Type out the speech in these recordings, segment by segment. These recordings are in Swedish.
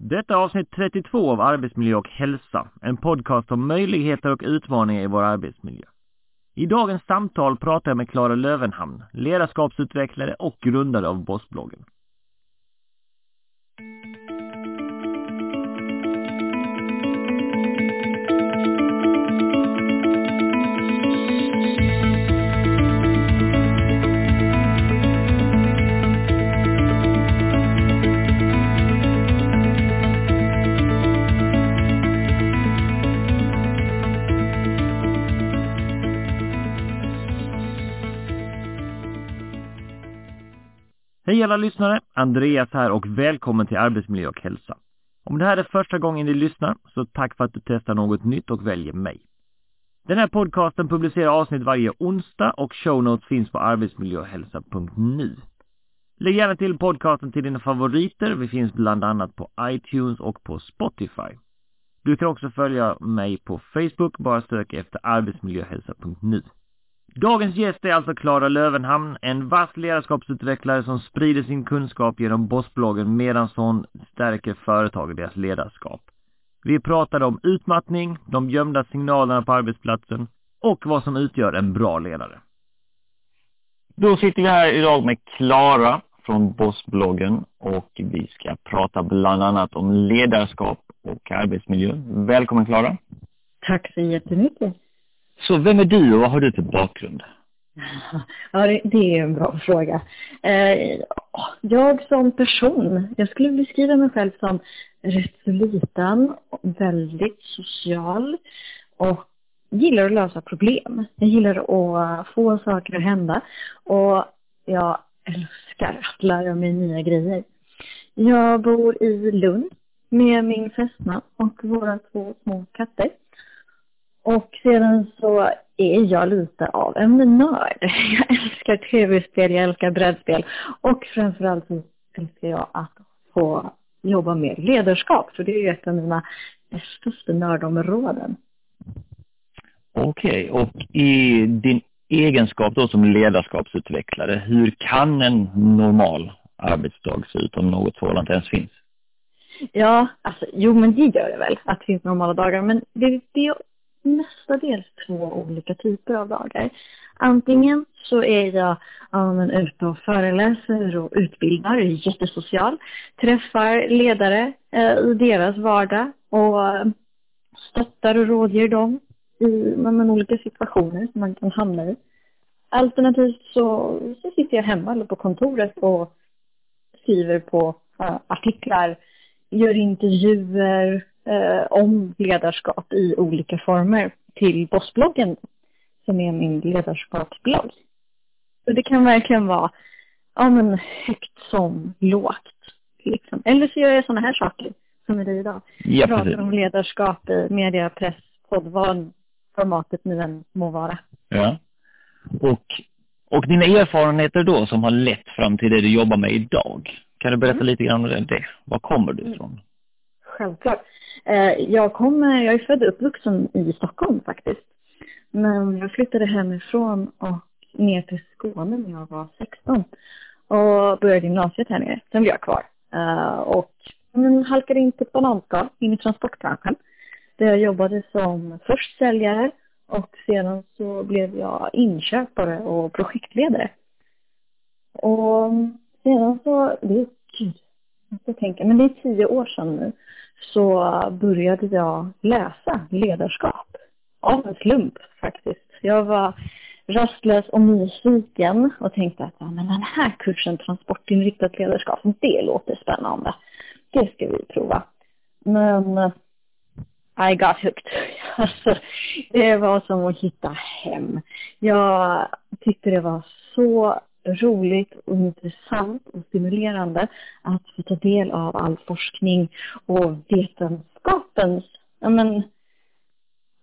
Detta är avsnitt 32 av Arbetsmiljö och hälsa, en podcast om möjligheter och utmaningar i vår arbetsmiljö. I dagens samtal pratar jag med Klara Lövenhamn, ledarskapsutvecklare och grundare av Bossbloggen. Hej alla lyssnare! Andreas här och välkommen till Arbetsmiljö och hälsa. Om det här är första gången ni lyssnar, så tack för att du testar något nytt och väljer mig. Den här podcasten publicerar avsnitt varje onsdag och show notes finns på arbetsmiljöhälsa.nu. Lägg gärna till podcasten till dina favoriter. Vi finns bland annat på iTunes och på Spotify. Du kan också följa mig på Facebook, bara sök efter arbetsmiljöhälsa.nu. Dagens gäst är alltså Klara Lövenhamn, en vass ledarskapsutvecklare som sprider sin kunskap genom Bossbloggen medan hon stärker företag och deras ledarskap. Vi pratade om utmattning, de gömda signalerna på arbetsplatsen och vad som utgör en bra ledare. Då sitter vi här idag med Klara från Bossbloggen och vi ska prata bland annat om ledarskap och arbetsmiljö. Välkommen Klara! Tack så jättemycket! Så vem är du och vad har du för bakgrund? Ja, det, är en bra fråga. Eh, jag som person, jag skulle beskriva mig själv som rätt så liten, väldigt social och gillar att lösa problem. Jag gillar att få saker att hända och jag älskar att lära mig nya grejer. Jag bor i Lund med min fästman och våra två små katter. Och sedan så är jag lite av en nörd. Jag älskar tv-spel, jag älskar brädspel och framförallt så älskar jag att få jobba med ledarskap, för det är ju ett av mina största nördområden. Okej, okay. och i din egenskap då som ledarskapsutvecklare, hur kan en normal arbetsdag se ut om något sådant ens finns? Ja, alltså jo men det gör det väl, att det finns normala dagar, men det, det mestadels två olika typer av dagar. Antingen så är jag ja, ute och föreläser och utbildar, är jättesocial, träffar ledare eh, i deras vardag och stöttar och rådger dem i men, olika situationer som man kan hamna i. Alternativt så, så sitter jag hemma eller på kontoret och skriver på eh, artiklar, gör intervjuer, eh, om ledarskap i olika former till Bossbloggen som är min ledarskapsblogg. Så det kan verkligen vara ja, men högt som lågt. Liksom. Eller så gör jag sådana här saker som är det idag. Ja, Pratar precis. om ledarskap i media, press, podd, vad formatet nu än må vara. Ja. Och, och dina erfarenheter då som har lett fram till det du jobbar med idag. Kan du berätta mm. lite grann om det? Var kommer du ifrån? Självklart. Eh, jag, kom, jag är född och uppvuxen i Stockholm faktiskt. Men jag flyttade hemifrån och ner till Skåne när jag var 16 och började gymnasiet här nere. Sen blev jag kvar eh, och men, halkade in på ett bananskal in i transportbranschen. Där jag jobbade som först säljare och sedan så blev jag inköpare och projektledare. Och sedan så, det är, gud, jag ska tänka, men det är tio år sedan nu så började jag läsa ledarskap. Av en slump faktiskt. Jag var rastlös och nyfiken och tänkte att ja, men den här kursen transportinriktat ledarskap, det låter spännande. Det ska vi prova. Men eh, I got hooked. Alltså, det var som att hitta hem. Jag tyckte det var så roligt och intressant och stimulerande att få ta del av all forskning och vetenskapens, ja men,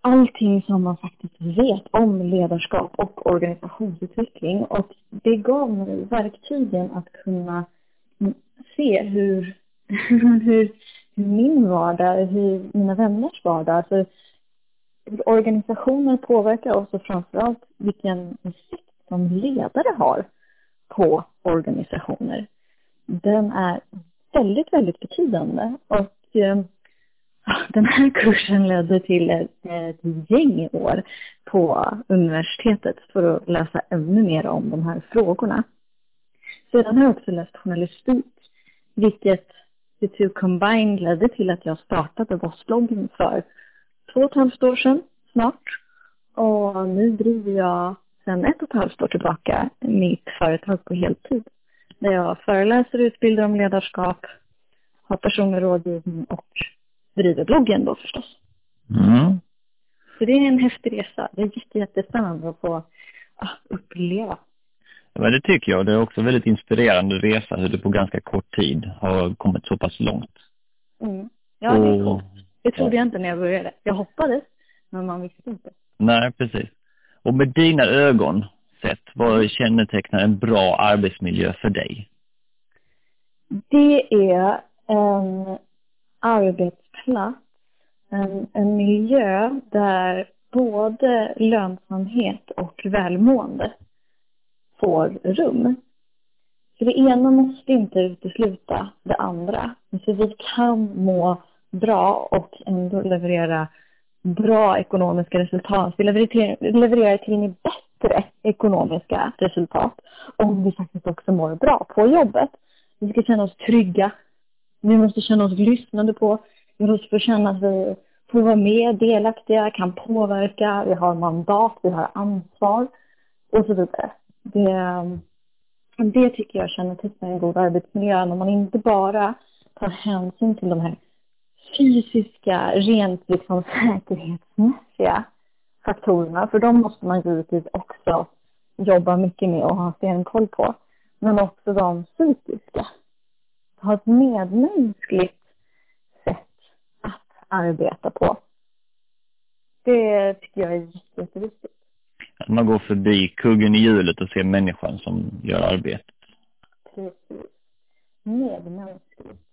allting som man faktiskt vet om ledarskap och organisationsutveckling. Och det gav mig verktygen att kunna se hur, hur, hur min vardag, hur mina vänners vardag, alltså hur organisationer påverkar oss och framförallt vilken effekt som ledare har på organisationer. Den är väldigt, väldigt betydande och eh, den här kursen ledde till ett, ett gäng år på universitetet för att läsa ännu mer om de här frågorna. Sedan har jag också läst journalistik, vilket The Two Combined ledde till att jag startade Vossbloggen för två och ett halvt år sedan snart. Och nu driver jag sedan ett och ett halvt år tillbaka mitt företag på heltid. Där jag föreläser och utbildar om ledarskap, har personlig rådgivning och driver bloggen då förstås. Mm. Så det är en häftig resa. Det är jättespännande att få ja, uppleva. Ja, det tycker jag. Det är också en väldigt inspirerande resa hur du på ganska kort tid har kommit så pass långt. Mm. Ja, det är coolt. Det trodde jag inte när jag började. Jag hoppades, men man visste inte. Nej, precis. Och med dina ögon sett, vad kännetecknar en bra arbetsmiljö för dig? Det är en arbetsplats, en, en miljö där både lönsamhet och välmående får rum. För det ena måste inte utesluta det andra. För vi kan må bra och ändå leverera bra ekonomiska resultat. Vi levererar, levererar till och med bättre ekonomiska resultat om vi faktiskt också mår bra på jobbet. Vi ska känna oss trygga. Vi måste känna oss lyssnade på. Vi måste få känna att vi får vara med, delaktiga, kan påverka, vi har mandat, vi har ansvar och så vidare. Det, det tycker jag kännetecknar en god arbetsmiljö när man inte bara tar hänsyn till de här fysiska, rent liksom säkerhetsmässiga faktorerna. För de måste man givetvis också jobba mycket med och ha stenkoll på. Men också de psykiska. Ha ett medmänskligt sätt att arbeta på. Det tycker jag är jätte- jätteviktigt. Att man går förbi kuggen i hjulet och ser människan som gör arbetet. Precis. Medmänskligt.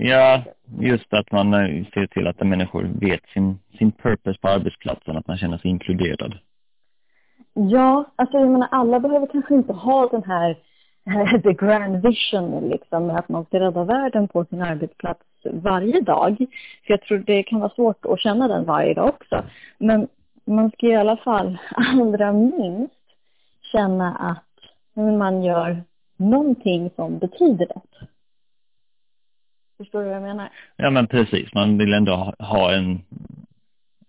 Ja, just att man eh, ser till att människor vet sin, sin purpose på arbetsplatsen, att man känner sig inkluderad. Ja, alltså jag menar alla behöver kanske inte ha den här the grand vision liksom med att man ska rädda världen på sin arbetsplats varje dag. För jag tror det kan vara svårt att känna den varje dag också. Men man ska i alla fall allra minst känna att man gör någonting som betyder något. Förstår du vad jag menar? Ja, men precis. Man vill ändå ha, ha en,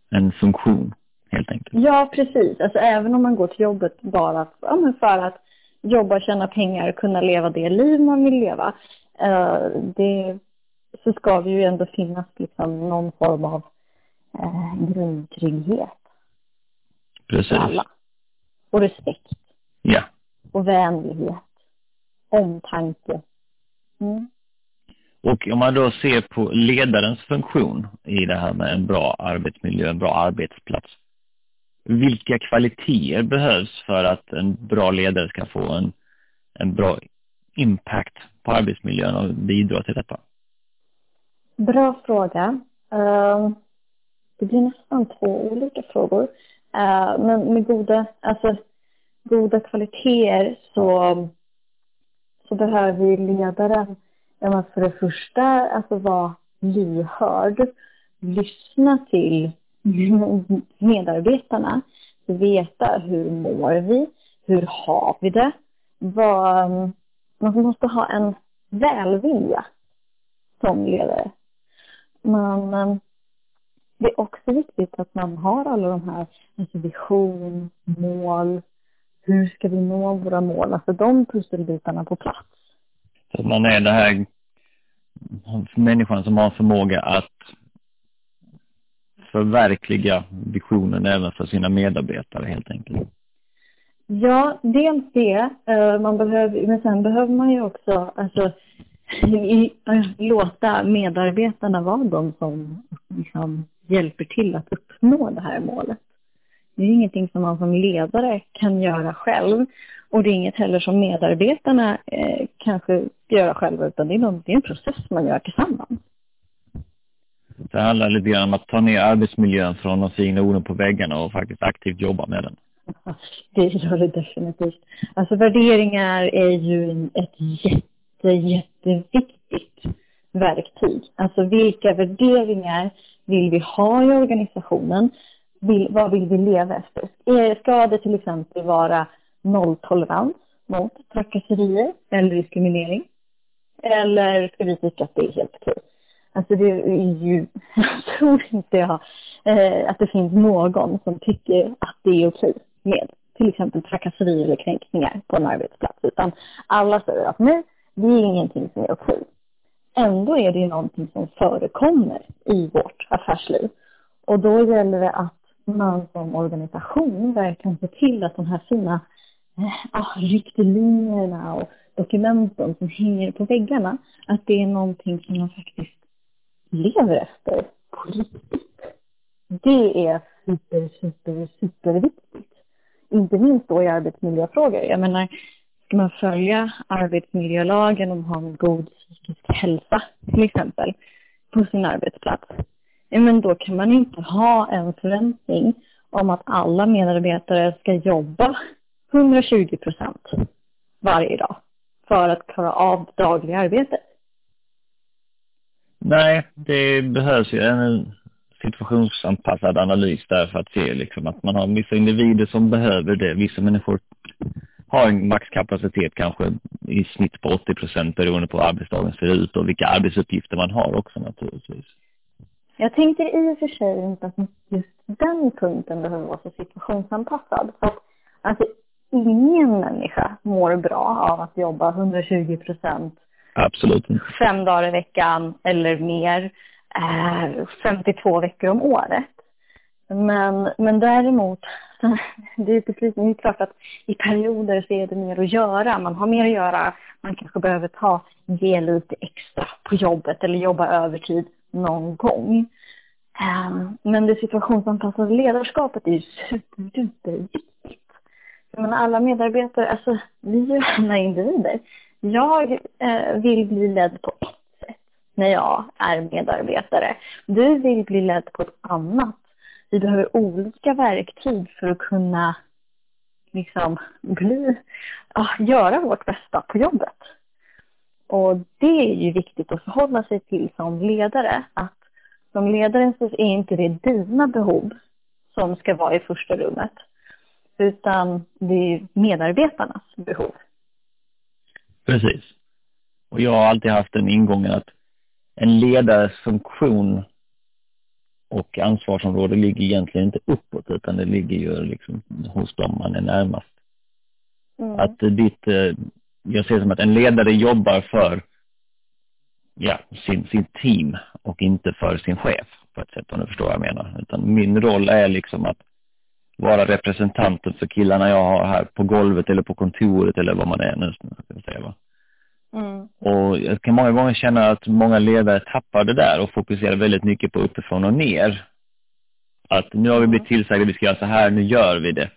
en funktion, helt enkelt. Ja, precis. Alltså även om man går till jobbet bara ja, för att jobba, tjäna pengar, kunna leva det liv man vill leva. Eh, det, så ska det ju ändå finnas liksom någon form av eh, grundtrygghet Precis. för alla. Och respekt Ja. och vänlighet. Omtanke. Mm. Och om man då ser på ledarens funktion i det här med en bra arbetsmiljö, en bra arbetsplats. Vilka kvaliteter behövs för att en bra ledare ska få en, en bra impact på arbetsmiljön och bidra till detta? Bra fråga. Ehm, det blir nästan två olika frågor. Ehm, men med goda, alltså, goda kvaliteter så, så behöver ju ledaren ja, för det första alltså vara lyhörd, lyssna till medarbetarna, veta hur mår vi, hur har vi det, vad, man måste ha en välvilja som ledare. Men ehm, det är också viktigt att man har alla de här, alltså vision, mål, hur ska vi nå våra mål, alltså de pusselbitarna på plats. Så att man är den här människan som har förmåga att förverkliga visionen även för sina medarbetare helt enkelt. Ja, dels det. Eh, man behöver, men sen behöver man ju också alltså, i, låta medarbetarna vara de som liksom, hjälper till att uppnå det här målet. Det är ingenting som man som ledare kan göra själv. Och det är inget heller som medarbetarna eh, kanske ska göra själva, utan det är, någon, det är en process man gör tillsammans. Det handlar lite grann om att ta ner arbetsmiljön från de fina orden på väggarna och faktiskt aktivt jobba med den. Det gör det definitivt. Alltså värderingar är ju ett jätte, jätteviktigt verktyg. Alltså vilka värderingar vill vi ha i organisationen? Vill, vad vill vi leva efter? Ska det till exempel vara nolltolerans mot trakasserier eller diskriminering? Eller ska vi tycka att det är helt okej? Alltså det är ju, jag tror inte jag, eh, att det finns någon som tycker att det är okej med till exempel trakasserier eller kränkningar på en arbetsplats. Utan alla säger att nej, det är ingenting som är okej. Ändå är det ju någonting som förekommer i vårt affärsliv. Och då gäller det att man som organisation verkligen ser till att de här fina ah, riktlinjerna och dokumenten som hänger på väggarna, att det är någonting som man faktiskt lever efter på riktigt. Det är super, super, superviktigt. Inte minst då i arbetsmiljöfrågor. Jag menar, ska man följa arbetsmiljölagen och ha en god psykisk hälsa till exempel på sin arbetsplats, men då kan man inte ha en förväntning om att alla medarbetare ska jobba 120 procent varje dag för att klara av det dagliga arbetet. Nej, det behövs ju en situationsanpassad analys där för att se liksom att man har vissa individer som behöver det. Vissa människor har en maxkapacitet kanske i snitt på 80 procent beroende på hur arbetsdagen ser ut och vilka arbetsuppgifter man har också naturligtvis. Jag tänker i och för sig inte att just den punkten behöver vara så situationsanpassad. För att, alltså, ingen människa mår bra av att jobba 120 procent Absolut. fem dagar i veckan eller mer, eh, 52 veckor om året. Men, men däremot, det är precis, det är klart att i perioder så är det mer att göra. Man har mer att göra, man kanske behöver ta, ge lite extra på jobbet eller jobba övertid någon gång. Um, men det situationsanpassade ledarskapet är ju. Jag men alla medarbetare, alltså vi är ju alla individer. Jag eh, vill bli ledd på ett sätt när jag är medarbetare. Du vill bli ledd på ett annat. Vi behöver olika verktyg för att kunna liksom bli, ja, göra vårt bästa på jobbet. Och det är ju viktigt att förhålla sig till som ledare. Att som ledare så är inte det dina behov som ska vara i första rummet. Utan det är medarbetarnas behov. Precis. Och jag har alltid haft den ingången att en ledares funktion och ansvarsområde ligger egentligen inte uppåt utan det ligger ju liksom hos dem man är närmast. Mm. Att ditt, eh, jag ser det som att en ledare jobbar för ja, sin, sin team och inte för sin chef på ett sätt om du förstår vad jag menar. Utan min roll är liksom att vara representanten för killarna jag har här på golvet eller på kontoret eller vad man är nu, säga va. Mm. Och jag kan många gånger känna att många ledare tappar det där och fokuserar väldigt mycket på uppifrån och ner. Att nu har vi blivit mm. tillsagda att vi ska göra så här, nu gör vi det.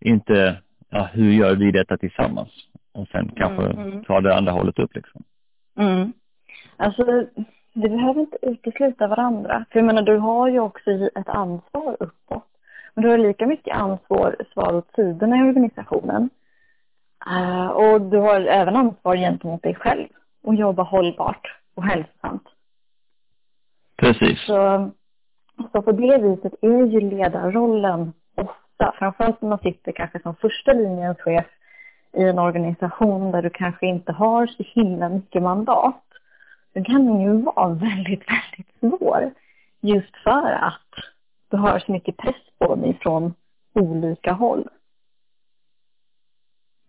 Inte, ja, hur gör vi detta tillsammans? Och sen kanske mm. mm. ta det andra hållet upp liksom. Mm. Alltså, det behöver inte utesluta varandra. För jag menar, du har ju också ett ansvar uppåt. Men du har lika mycket ansvar svar åt sidorna i organisationen. Uh, och du har även ansvar gentemot dig själv och jobba hållbart och hälsosamt. Precis. Så, så på det viset är ju ledarrollen ofta, framförallt när man sitter kanske som första linjens chef i en organisation där du kanske inte har så himla mycket mandat, då kan den ju vara väldigt, väldigt svår. Just för att du har så mycket press på olika håll.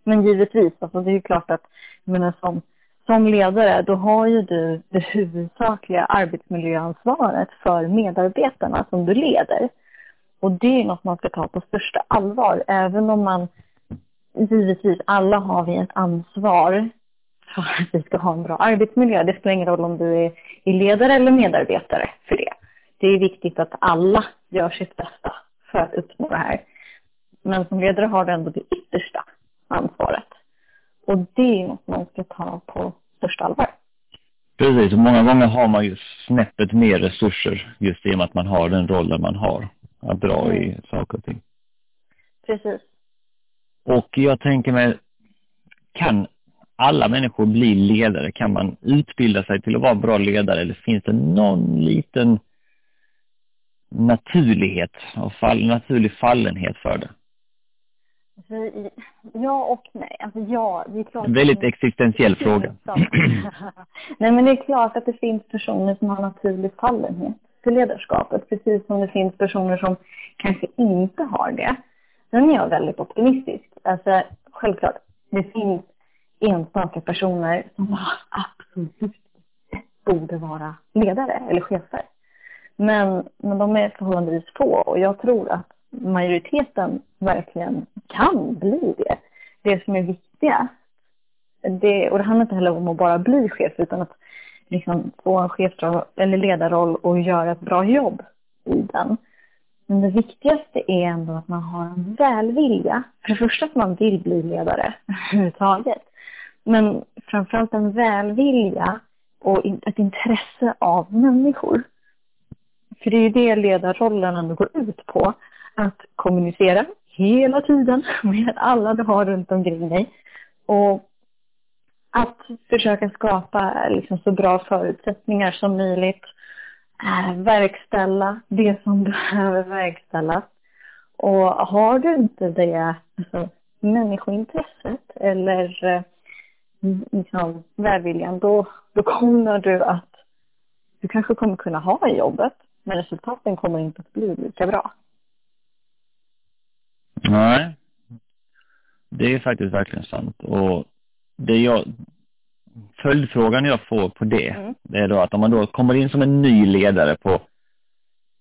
Men givetvis, alltså det är ju klart att, menar som, som ledare, då har ju du det huvudsakliga arbetsmiljöansvaret för medarbetarna som du leder. Och det är något man ska ta på största allvar, även om man givetvis, alla har vi ett ansvar för att vi ska ha en bra arbetsmiljö. Det spelar ingen roll om du är, är ledare eller medarbetare för det. Det är viktigt att alla gör sitt bästa för att uppnå det här. Men som ledare har du ändå det yttersta ansvaret. Och det är något man ska ta på största allvar. Precis, och många gånger har man ju snäppet mer resurser just i och med att man har den rollen man har att dra mm. i saker och ting. Precis. Och jag tänker mig, kan alla människor bli ledare? Kan man utbilda sig till att vara bra ledare eller finns det någon liten naturlighet och fall, naturlig fallenhet för det? Alltså, ja och nej. Alltså ja, det är klart. En väldigt existentiell fråga. nej men det är klart att det finns personer som har naturlig fallenhet för ledarskapet. Precis som det finns personer som kanske inte har det. Sen är jag väldigt optimistisk. Alltså självklart, det finns enstaka personer som absolut borde vara ledare eller chefer. Men, men de är förhållandevis få och jag tror att majoriteten verkligen kan bli det. Det som är viktigast, det, och det handlar inte heller om att bara bli chef utan att liksom få en chefsroll eller ledarroll och göra ett bra jobb i den. Men det viktigaste är ändå att man har en välvilja. För det första att man vill bli ledare överhuvudtaget. Men framförallt en välvilja och ett intresse av människor. För det är ju det ledarrollen ändå går ut på. Att kommunicera hela tiden med alla du har runt omkring dig. Och att försöka skapa liksom så bra förutsättningar som möjligt. Äh, verkställa det som behöver verkställas. Och har du inte det alltså, människointresset eller eh, liksom, välviljan, då, då kommer du att du kanske kommer kunna ha jobbet, men resultaten kommer inte att bli lika bra. Nej, det är faktiskt verkligen sant. Och det jag, följdfrågan jag får på det, mm. det är då att om man då kommer in som en ny ledare på,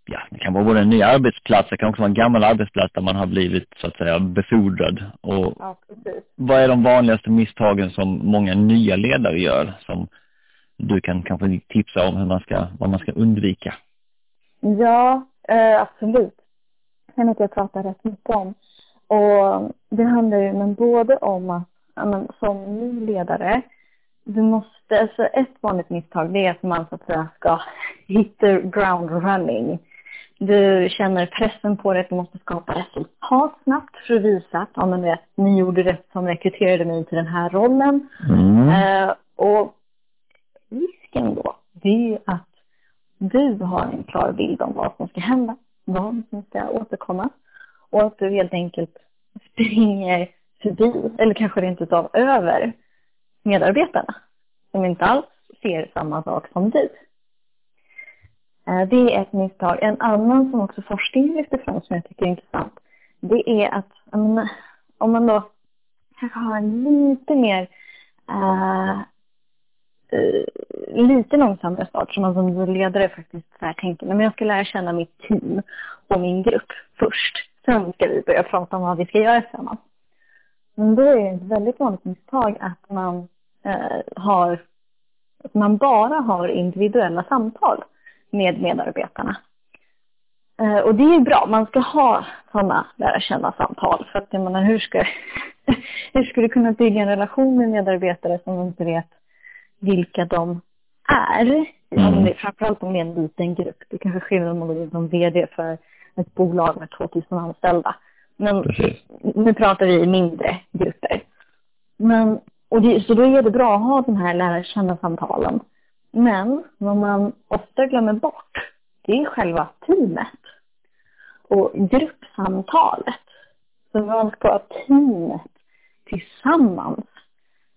ja, det kan vara både en ny arbetsplats, det kan också vara en gammal arbetsplats där man har blivit så att säga befordrad. Och ja, vad är de vanligaste misstagen som många nya ledare gör som du kan kanske tipsa om hur man ska, vad man ska undvika? Ja, eh, absolut. Det är jag pratar rätt mycket om. Och det handlar ju men både om att men, som ny ledare, du måste, alltså ett vanligt misstag det är att man så att säga ska hit the ground running. Du känner pressen på dig att du måste skapa resultat snabbt för att visa att ja, men vet, ni gjorde rätt som rekryterade mig till den här rollen. Mm. Uh, och risken då, det är att du har en klar bild om vad som ska hända, vad som ska återkomma och att du helt enkelt springer förbi, eller kanske rent utav över medarbetarna som inte alls ser samma sak som du. Eh, det är ett misstag. En annan som också forskningen lyfter fram som jag tycker är intressant, det är att om man då kanske har en lite mer eh, Eh, lite långsammare start som man som ledare faktiskt så här tänker, men jag ska lära känna mitt team och min grupp först. Sen ska vi börja prata om vad vi ska göra tillsammans. Men då är det ett väldigt vanligt misstag att man eh, har, att man bara har individuella samtal med medarbetarna. Eh, och det är bra, man ska ha sådana lära känna samtal för att jag menar hur ska, hur ska du kunna bygga en relation med medarbetare som inte vet vilka de är? Mm. det, framförallt om det är en liten grupp. Det kanske skillnad om man går som vd för ett bolag med 2000 anställda. Men Precis. nu pratar vi i mindre grupper. Men, och det, så då är det bra att ha de här lära känna samtalen. Men vad man ofta glömmer bort, det är själva teamet. Och gruppsamtalet. Så vad ska teamet tillsammans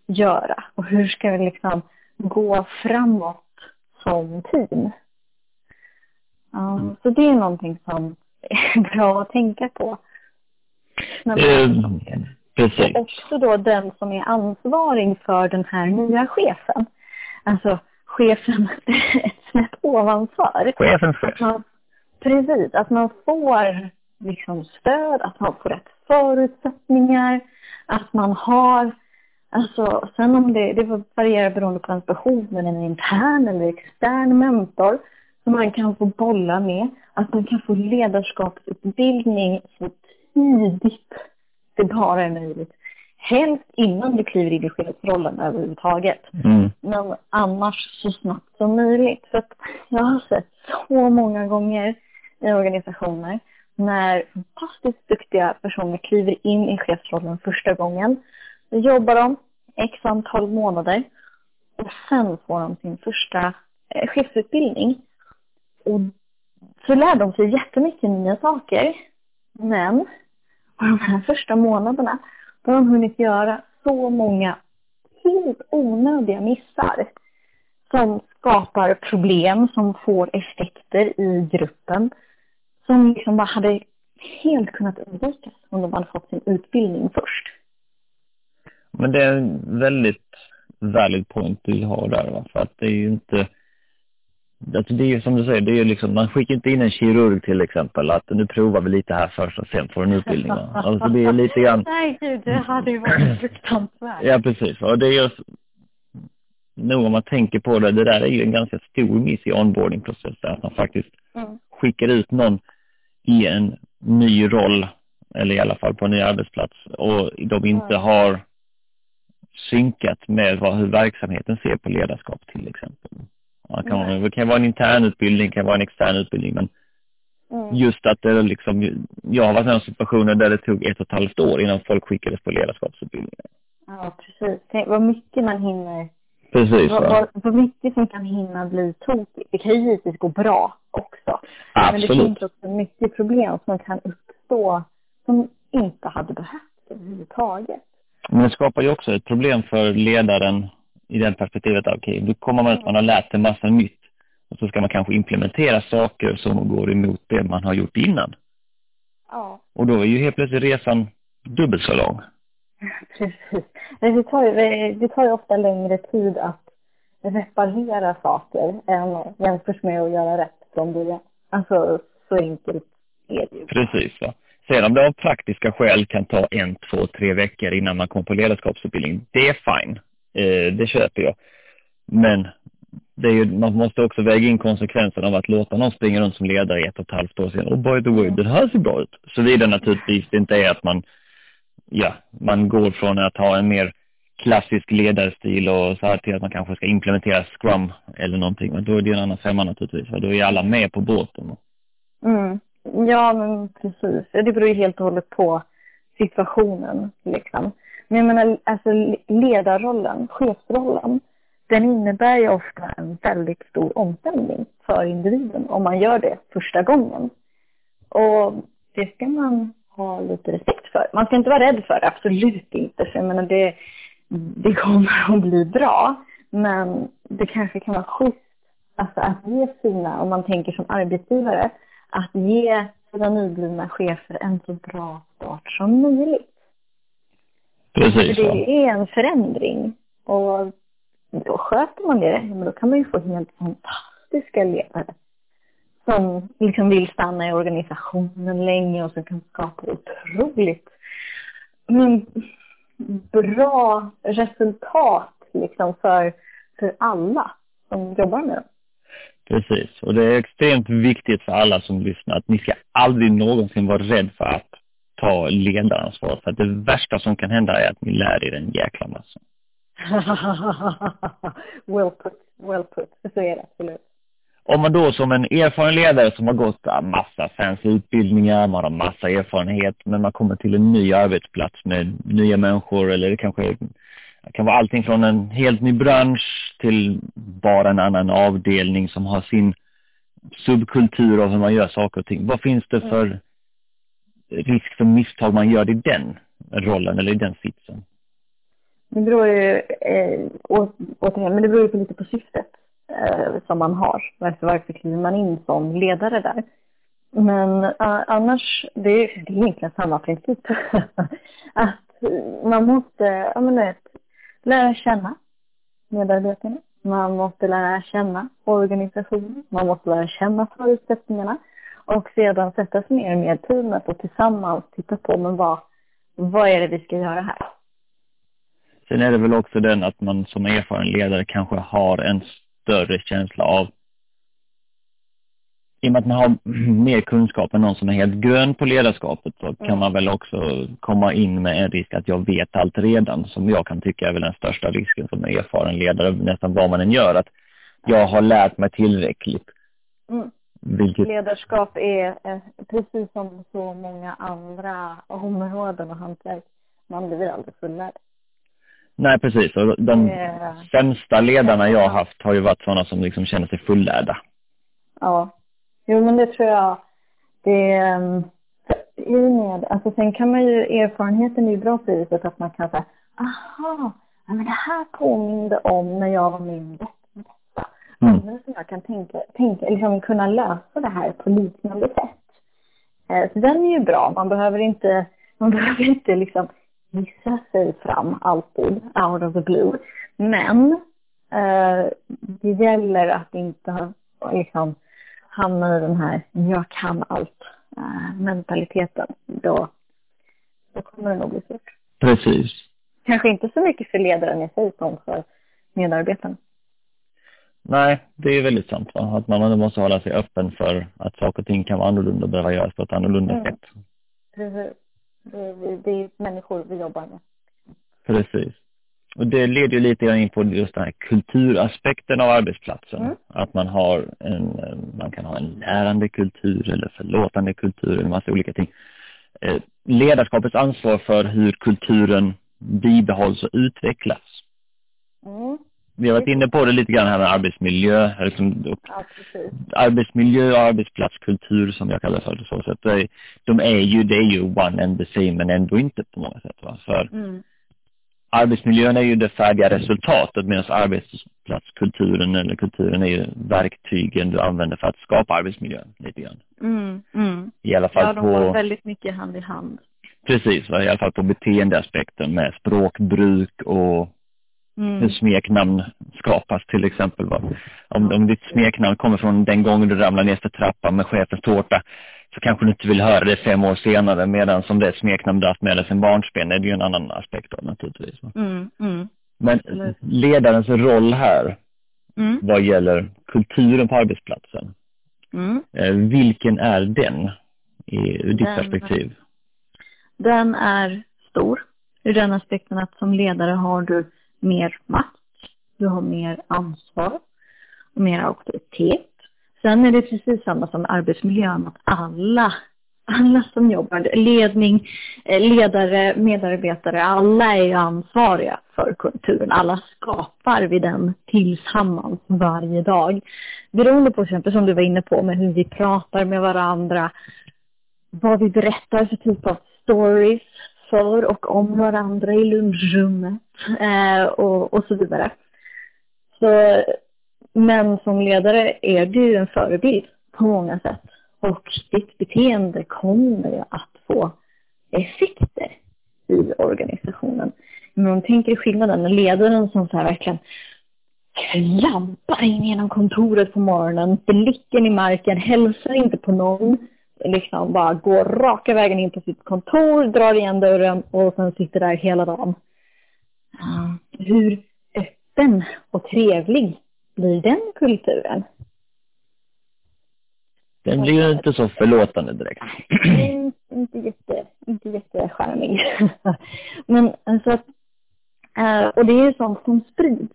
göra? Och hur ska vi liksom gå framåt som team? Um, så det är någonting som är bra att tänka på. Mm, precis. Och också då den som är ansvarig för den här nya chefen. Alltså chefen ett snäpp ovanför. Chefens chef. precis, att man får liksom stöd, att man får rätt förutsättningar, att man har Alltså, sen om det, det varierar beroende på ens behov, men en intern eller extern mentor som man kan få bolla med, att man kan få ledarskapsutbildning så tidigt det bara är möjligt. Helst innan du kliver in i chefsrollen överhuvudtaget. Mm. Men annars så snabbt som möjligt. För jag har sett så många gånger i organisationer när fantastiskt duktiga personer kliver in i chefsrollen första gången. Då jobbar de x antal månader. Och sen får de sin första eh, chefsutbildning. Och så lär de sig jättemycket nya saker. Men på de här första månaderna då har de hunnit göra så många helt onödiga missar som skapar problem, som får effekter i gruppen som liksom bara hade helt kunnat undvikas om de hade fått sin utbildning först. Men det är en väldigt valid point du har där, va? för att det är ju inte Alltså det är ju som du säger, det är liksom, man skickar inte in en kirurg till exempel att nu provar vi lite här först och sen får du en utbildning. Va? Alltså det är lite grann... Nej gud, det hade ju varit fruktansvärt. Ja precis, och det är ju nog om man tänker på det, det där är ju en ganska stor miss i onboardingprocessen, att man faktiskt mm. skickar ut någon i en ny roll, eller i alla fall på en ny arbetsplats, och de inte mm. har synkat med vad, hur verksamheten ser på ledarskap till exempel. Det kan, mm. det kan vara en intern utbildning, det kan vara en extern utbildning, men mm. just att det liksom, jag har varit med om situationer där det tog ett och ett halvt år innan folk skickades på ledarskapsutbildningar. Ja, precis. Tänk vad mycket man hinner Precis. Vad, vad, vad mycket som kan hinna bli tokigt. Det kan ju givetvis gå bra också. Absolut. Men det finns också mycket problem som kan uppstå som inte hade behövts överhuvudtaget. Men det skapar ju också ett problem för ledaren i det perspektivet. Okej, okay, då kommer man att man har lärt sig massa nytt och så ska man kanske implementera saker som går emot det man har gjort innan. Ja. Och då är ju helt plötsligt resan dubbelt så lång. Precis. Det tar, ju, det tar ju ofta längre tid att reparera saker än jämfört med att göra rätt från början. Alltså, så enkelt är det ju. Precis. Ja. Sen om det av praktiska skäl kan ta en, två, tre veckor innan man kommer på ledarskapsutbildning, det är fine. Eh, det köper jag. Men det är ju, man måste också väga in konsekvenserna av att låta någon springa runt som ledare i ett och ett halvt år sedan. Och by the way, det här ser bra ut. Såvida naturligtvis det inte är att man ja, man går från att ha en mer klassisk ledarstil och så här till att man kanske ska implementera Scrum eller någonting. Men då är det en annan femma naturligtvis, då är alla med på båten. Mm. Ja, men precis. Det beror ju helt och hållet på situationen liksom. Men jag menar, alltså ledarrollen, chefsrollen, den innebär ju ofta en väldigt stor omställning för individen om man gör det första gången. Och det ska man ha lite respekt för. Man ska inte vara rädd för det, absolut inte. För jag menar, det, det kommer att bli bra. Men det kanske kan vara schysst alltså, att ge sina, om man tänker som arbetsgivare, att ge sina nyblivna chefer en så bra start som möjligt. Precis. För det är en förändring. Och då sköter man det, men då kan man ju få helt fantastiska ledare som liksom vill stanna i organisationen länge och som kan skapa otroligt men, bra resultat liksom för, för alla som jobbar med dem. Precis, och det är extremt viktigt för alla som lyssnar att ni ska aldrig någonsin vara rädd för att ta ledaransvar. För att det värsta som kan hända är att ni lär er en jäkla massa. well put, well put. Så är det absolut om man då som en erfaren ledare som har gått massa fancy utbildningar, man har massa erfarenhet, men man kommer till en ny arbetsplats med nya människor eller det kanske det kan vara allting från en helt ny bransch till bara en annan avdelning som har sin subkultur av hur man gör saker och ting. Vad finns det för risk för misstag man gör i den rollen eller i den sitsen? Det beror ju, eh, återigen, men det beror ju lite på syftet eh, som man har. Varför, varför kliver man in som ledare där? Men uh, annars, det, är, det är egentligen samma princip. att man måste, ja men vet, lära känna medarbetarna. Man måste lära känna organisationen. Man måste lära känna förutsättningarna. Och sedan sätta sig ner med teamet och tillsammans titta på, men vad, vad är det vi ska göra här? Sen är det väl också den att man som erfaren ledare kanske har en större känsla av i och med att man har mer kunskap än någon som är helt grön på ledarskapet så kan man väl också komma in med en risk att jag vet allt redan som jag kan tycka är väl den största risken som erfaren ledare nästan vad man än gör att jag har lärt mig tillräckligt. Mm. Vilket... Ledarskap är eh, precis som så många andra områden och hantverk. Man blir aldrig fullärd. Nej, precis. Och de Eh, sämsta ledarna jag har haft har ju varit sådana som liksom känner sig fullärda. Ja. Jo, men det tror jag. Det um, i med, alltså sen kan man ju, erfarenheten är ju bra på det viset att man kan säga, aha, men det här påminde om när jag var detta. Mm. Andra som jag kan tänka, tänka, liksom kunna lösa det här på liknande sätt. Eh, så den är ju bra. Man behöver inte, man behöver inte liksom gissa sig fram alltid out of the blue. Men eh, det gäller att inte liksom hamna i den här jag kan allt eh, mentaliteten. Då, då kommer det nog bli svårt. Precis. Kanske inte så mycket för ledaren i sig som för medarbetarna. Nej, det är väldigt sant. Va? Att man måste hålla sig öppen för att saker och ting kan vara annorlunda och behöva göras på ett annorlunda Mm. sätt. Det, det, det är människor vi jobbar med. Precis. Och det leder ju lite grann in på just den här kulturaspekten av arbetsplatsen. Mm. Att man har en, eh, man kan ha en lärande kultur eller förlåtande kultur eller massa olika ting. Eh, Ledarskapets ansvar för hur kulturen bibehålls och utvecklas. Mm. Vi har varit inne på det lite grann här med arbetsmiljö, liksom, Ja, arbetsmiljö och arbetsplatskultur som jag kallar för det så. Det är- De är ju, det är ju one and the same men ändå inte på många sätt. Va? För Mm. Arbetsmiljön är ju det färdiga resultatet medan arbetsplatskulturen eller kulturen är ju verktygen du använder för att skapa arbetsmiljön lite grann. Mm. Mm. I alla fall Ja, de går på, väldigt mycket hand i hand. precis, va? i alla fall på beteendeaspekten med språkbruk och hur Mm. smeknamn skapas till exempel. Va? Om, om ditt smeknamn kommer från den gången du ramlade ner för trappan med chefens tårta så kanske du inte vill höra det fem år senare medan som det är ett smeknamn du haft med dig sedan barnsben är det ju en annan aspekt av naturligtvis. Mm. Mm. Men ledarens roll här Mm. vad gäller kulturen på arbetsplatsen, Mm. eh, vilken är den i, ur ditt Den- perspektiv? Den är stor ur den aspekten att som ledare har du mer makt, du har mer ansvar och mer auktoritet. Sen är det precis samma som arbetsmiljön, att alla, alla som jobbar, ledning, eh, ledare, medarbetare, alla är ansvariga för kulturen. Alla skapar vi den tillsammans varje dag. Beroende på exempel som du var inne på med hur vi pratar med varandra, vad vi berättar för typ av stories för och om varandra i lunchrummet eh, och, och så vidare. Så, men som ledare är du en förebild på många sätt och ditt beteende kommer att få effekter i organisationen. Men om tänker skillnaden, ledaren som så här verkligen klampar in genom kontoret på morgonen, blicken i marken, hälsar inte på någon, liksom bara går raka vägen in på sitt kontor, drar igen dörren och sen sitter där hela dagen. Hur öppen och trevlig blir den kulturen? Den blir ju inte så förlåtande direkt. Mm, inte jätte, inte jättecharmig. Men alltså att, eh, och det är ju sånt som sprids.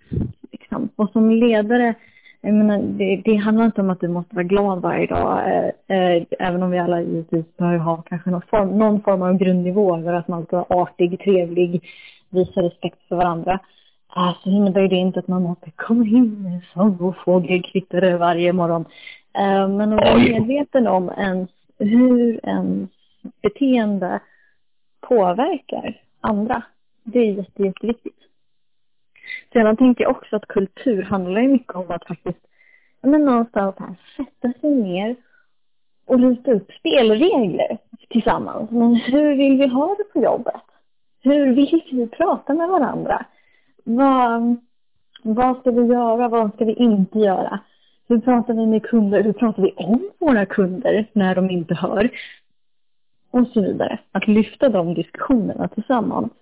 Liksom. Och som ledare, jag menar, det, det handlar inte om att du måste vara glad varje dag. Eh, eh, även om vi alla givetvis behöver ha kanske någon form, någon form av grundnivå över att man ska vara artig, trevlig, visa respekt för varandra. Så innebär det inte att man måste komma in och fågelkvitter varje morgon. Eh, men att vara medveten om ens, hur ens beteende påverkar andra. Det är jätte, jätteviktigt. Sedan tänker jag också att kultur handlar ju mycket om att faktiskt men någonstans här, sätta sig ner och rita upp spelregler tillsammans. Men hur vill vi ha det på jobbet? Hur vill vi prata med varandra? Vad, vad ska vi göra? Vad ska vi inte göra? Hur pratar vi med kunder? Hur pratar vi om våra kunder när de inte hör? Och så vidare. Att lyfta de diskussionerna tillsammans.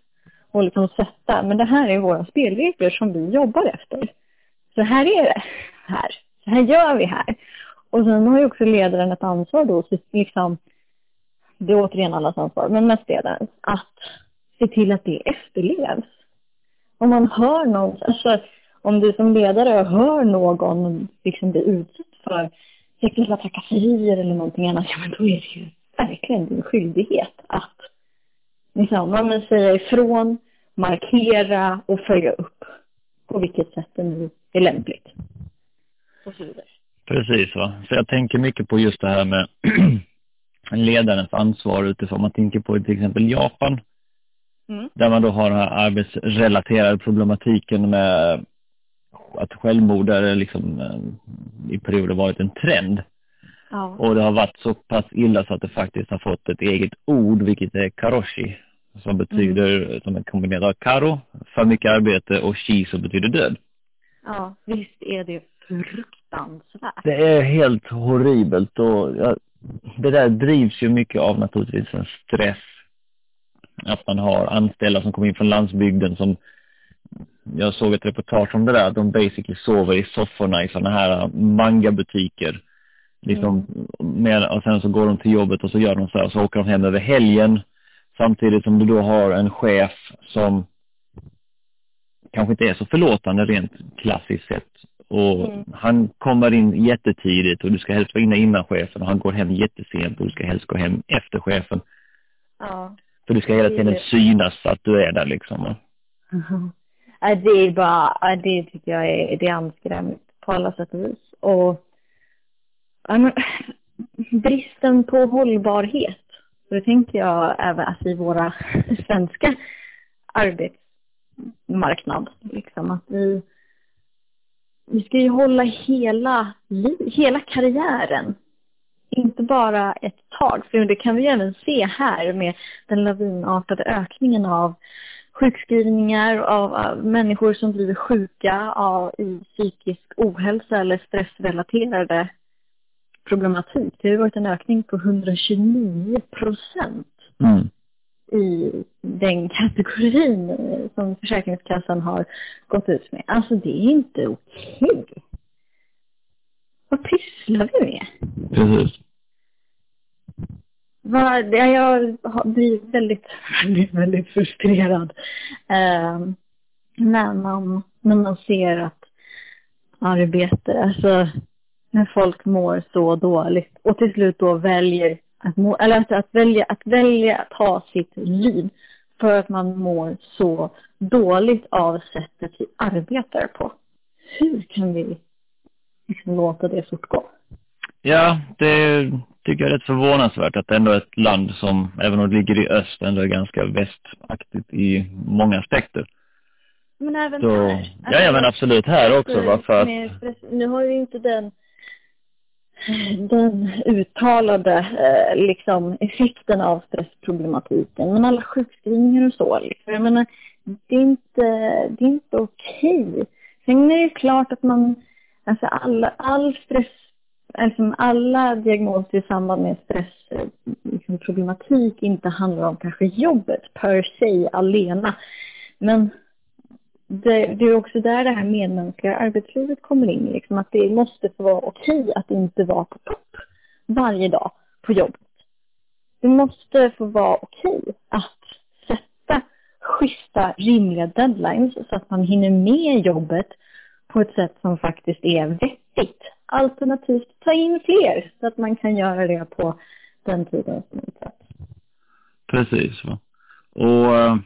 Och liksom sätta, men det här är våra spelregler som vi jobbar efter. Så här är det här. Så här gör vi här. Och sen har ju också ledaren ett ansvar då, så liksom, det är återigen allas ansvar, men mest ledaren, att se till att det efterlevs. Om man hör någon, alltså om du som ledare hör någon liksom bli utsatt för sexuella trakasserier eller någonting annat, ja men då är det ju verkligen din skyldighet att liksom, man säga ifrån markera och följa upp på vilket sätt det nu är lämpligt. Och så vidare. Precis, va? så jag tänker mycket på just det här med ledarens ansvar utifrån man tänker på till exempel Japan. Mm. Där man då har den här arbetsrelaterade problematiken med att självmord är liksom eh, i perioder varit en trend. Ja. Och det har varit så pass illa så att det faktiskt har fått ett eget ord, vilket är karoshi, som betyder, mm. som är kombinerat av karo, för mycket arbete, och shi som betyder död. Ja, visst är det fruktansvärt. Det är helt horribelt och ja, det där drivs ju mycket av naturligtvis en stress. Att man har anställda som kommer in från landsbygden som jag såg ett reportage om det där, att de basically sover i sofforna i sådana här mangabutiker. Liksom, mm. med, och sen så går de till jobbet och så gör de så här, så åker de hem över helgen. Samtidigt som du då har en chef som kanske inte är så förlåtande rent klassiskt sett. Och mm. han kommer in jättetidigt och du ska helst vara inne innan chefen och han går hem jättesent och du ska helst gå hem efter chefen. Ja. För du ska hela tiden synas att du är där liksom. Mm. det är bara, det tycker jag är, det är anskrämligt på alla sätt och vis. Och men, bristen på hållbarhet. Det tänker jag även alltså, i våra svenska arbetsmarknad. Liksom, att vi, vi ska ju hålla hela, hela karriären. Inte bara ett tag, för det kan vi även se här med den lavinartade ökningen av sjukskrivningar av, av människor som blir sjuka av, i psykisk ohälsa eller stressrelaterade problematik. Det har varit en ökning på 129 procent mm. i den kategorin som Försäkringskassan har gått ut med. Alltså det är inte okej. Okay. Vad pysslar vi med? Precis. Vad, jag blir väldigt, väldigt, väldigt frustrerad eh, när, man, när man ser att arbete, alltså när folk mår så dåligt och till slut då väljer att, må, eller att, att, välja, att välja att ha sitt liv för att man mår så dåligt av sättet vi arbetar på. Hur kan vi liksom låta det fortgå? Ja, det tycker jag är rätt förvånansvärt att ändå ett land som, även om det ligger i öst, ändå är ganska västaktigt i många aspekter. Men även så, här? Ja, ja, men absolut här också. Varför att... Nu har ju inte den den uttalade eh, liksom, effekten av stressproblematiken. Men alla sjukskrivningar och så, liksom. jag menar, det är inte, det är inte okej. Sen är det klart att man, alltså alla, all stress, alltså alla diagnoser i samband med stressproblematik liksom, inte handlar om kanske jobbet per se alena. Men det, det, är också där det här medmänskliga arbetslivet kommer in. Liksom, att det måste få vara okej att inte vara på topp varje dag på jobbet. Det måste få vara okej att sätta schyssta, rimliga deadlines så att man hinner med jobbet på ett sätt som faktiskt är vettigt. Alternativt ta in fler så att man kan göra det på den tiden som är utsatt. Precis. Va? Och eh,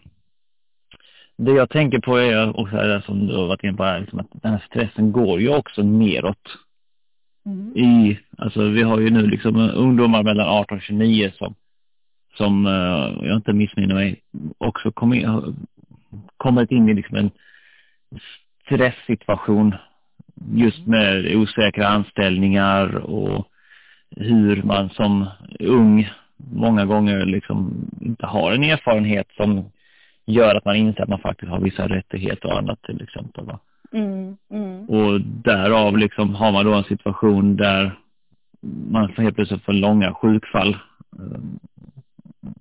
det jag tänker på är också det som du har varit inne på här, liksom att den här stressen går ju också neråt. Mm. I, alltså vi har ju nu liksom ungdomar mellan 18 och 29 som, som uh, jag inte missminner mig, också kommit in, kommit in i liksom en stresssituation just med osäkra anställningar och hur man som ung många gånger liksom inte har en erfarenhet som gör att man inser att man faktiskt har vissa rättigheter och annat till exempel. Va? Mm, mm. Och därav liksom har man då en situation där man helt plötsligt får långa sjukfall eh,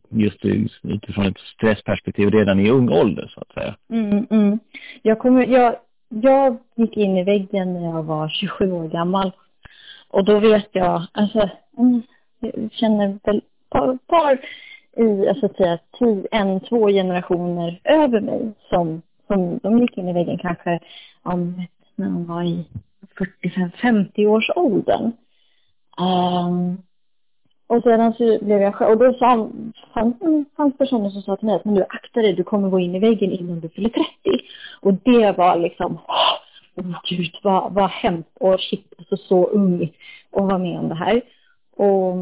just utifrån ett stressperspektiv redan i ung ålder så att säga. Mm, mm. Jag, kommer, jag, jag gick in i väggen när jag var 27 år gammal och då vet jag, alltså, mm, jag känner väl par, par i, alltså att säga, tio, en, två generationer över mig som, som de gick in i väggen kanske om, när de var i 45-50 års åldern. Um, och sedan så blev jag själv, och då sa, fanns, fanns personer som sa till mig att men du akta dig, du kommer gå in i väggen innan du fyller 30. Och det var liksom, åh oh, gud vad, vad hemskt och shit, alltså så ung och vara med om det här. Och,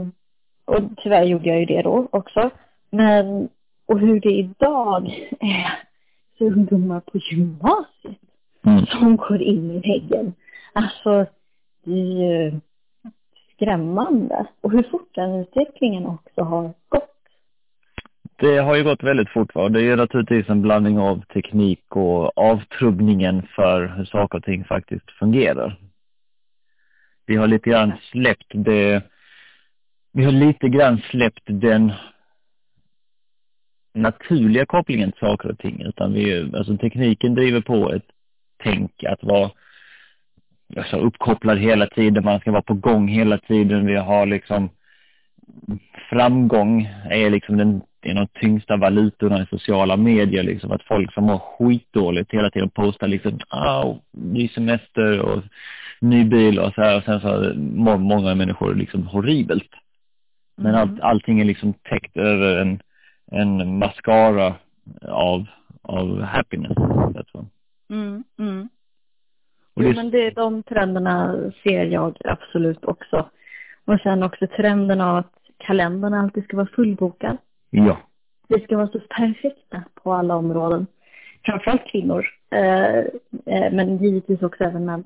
och tyvärr gjorde jag ju det då också. Men, och hur det idag är så ungdomar på gymnasiet mm. som går in i väggen. Alltså, det är ju skrämmande. Och hur fort den utvecklingen också har gått. Det har ju gått väldigt fort va? Det är naturligtvis en blandning av teknik och avtrubbningen för hur saker och ting faktiskt fungerar. Vi har lite grann släppt det, vi har lite grann släppt den naturliga kopplingen till saker och ting, utan vi, alltså tekniken driver på ett tänk att vara alltså, uppkopplad hela tiden, man ska vara på gång hela tiden. Vi har liksom framgång är liksom den, en av de tyngsta valutorna i sociala medier, liksom att folk som mår skitdåligt hela tiden postar liksom, ah, ny semester och ny bil och så här och sen så mår många människor liksom horribelt. Men mm. allt, allting är liksom täckt över en, en mascara av, av happiness. Mm, mm. Och det... Jo, men det, de trenderna ser jag absolut också. Och sen också trenden av att kalendern alltid ska vara fullbokad. Ja. Vi ska vara så perfekta på alla områden. Framförallt kvinnor, eh, eh, men givetvis också även män.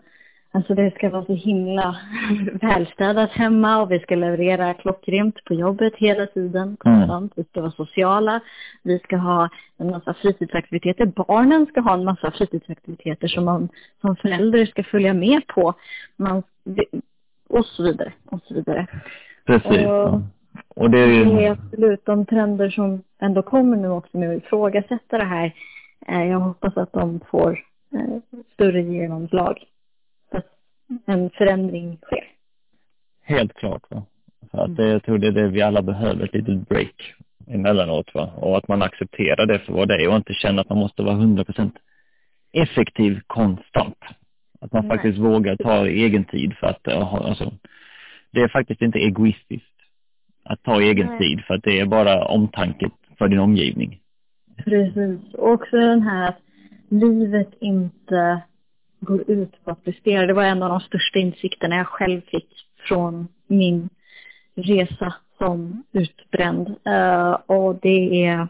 Alltså det ska vara så himla välstädat hemma och vi ska leverera klockrent på jobbet hela tiden, konstant. Mm. Vi ska vara sociala, vi ska ha en massa fritidsaktiviteter. Barnen ska ha en massa fritidsaktiviteter som man som förälder ska följa med på. Man, och så vidare, och så vidare. Precis. Och, och det är ju... Det är absolut de trender som ändå kommer nu också med att ifrågasätta det här. Eh, jag hoppas att de får eh, större genomslag en förändring sker. Helt klart. Va? För att det, jag tror det är det vi alla behöver, ett litet break emellanåt. Va? Och att man accepterar det för vad det är och inte känner att man måste vara 100% effektiv konstant. Att man Nej. faktiskt vågar ta egen tid för att, alltså, det är faktiskt inte egoistiskt att ta egen Nej. tid för att det är bara omtanke för din omgivning. Precis. Och också den här att livet inte går ut på att prestera. Det var en av de största insikterna jag själv fick från min resa som utbränd. Uh, och det är,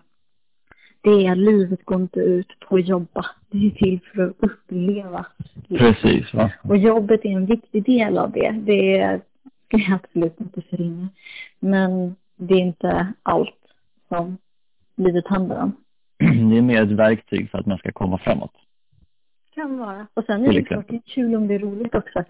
det är livet går inte ut på att jobba. Det är till för att uppleva. Precis. Va? Och jobbet är en viktig del av det. Det är, ska jag absolut inte förringa. Men det är inte allt som livet handlar om. Det är mer ett verktyg för att man ska komma framåt kan vara. Och sen är det klart det är kul om det är roligt också.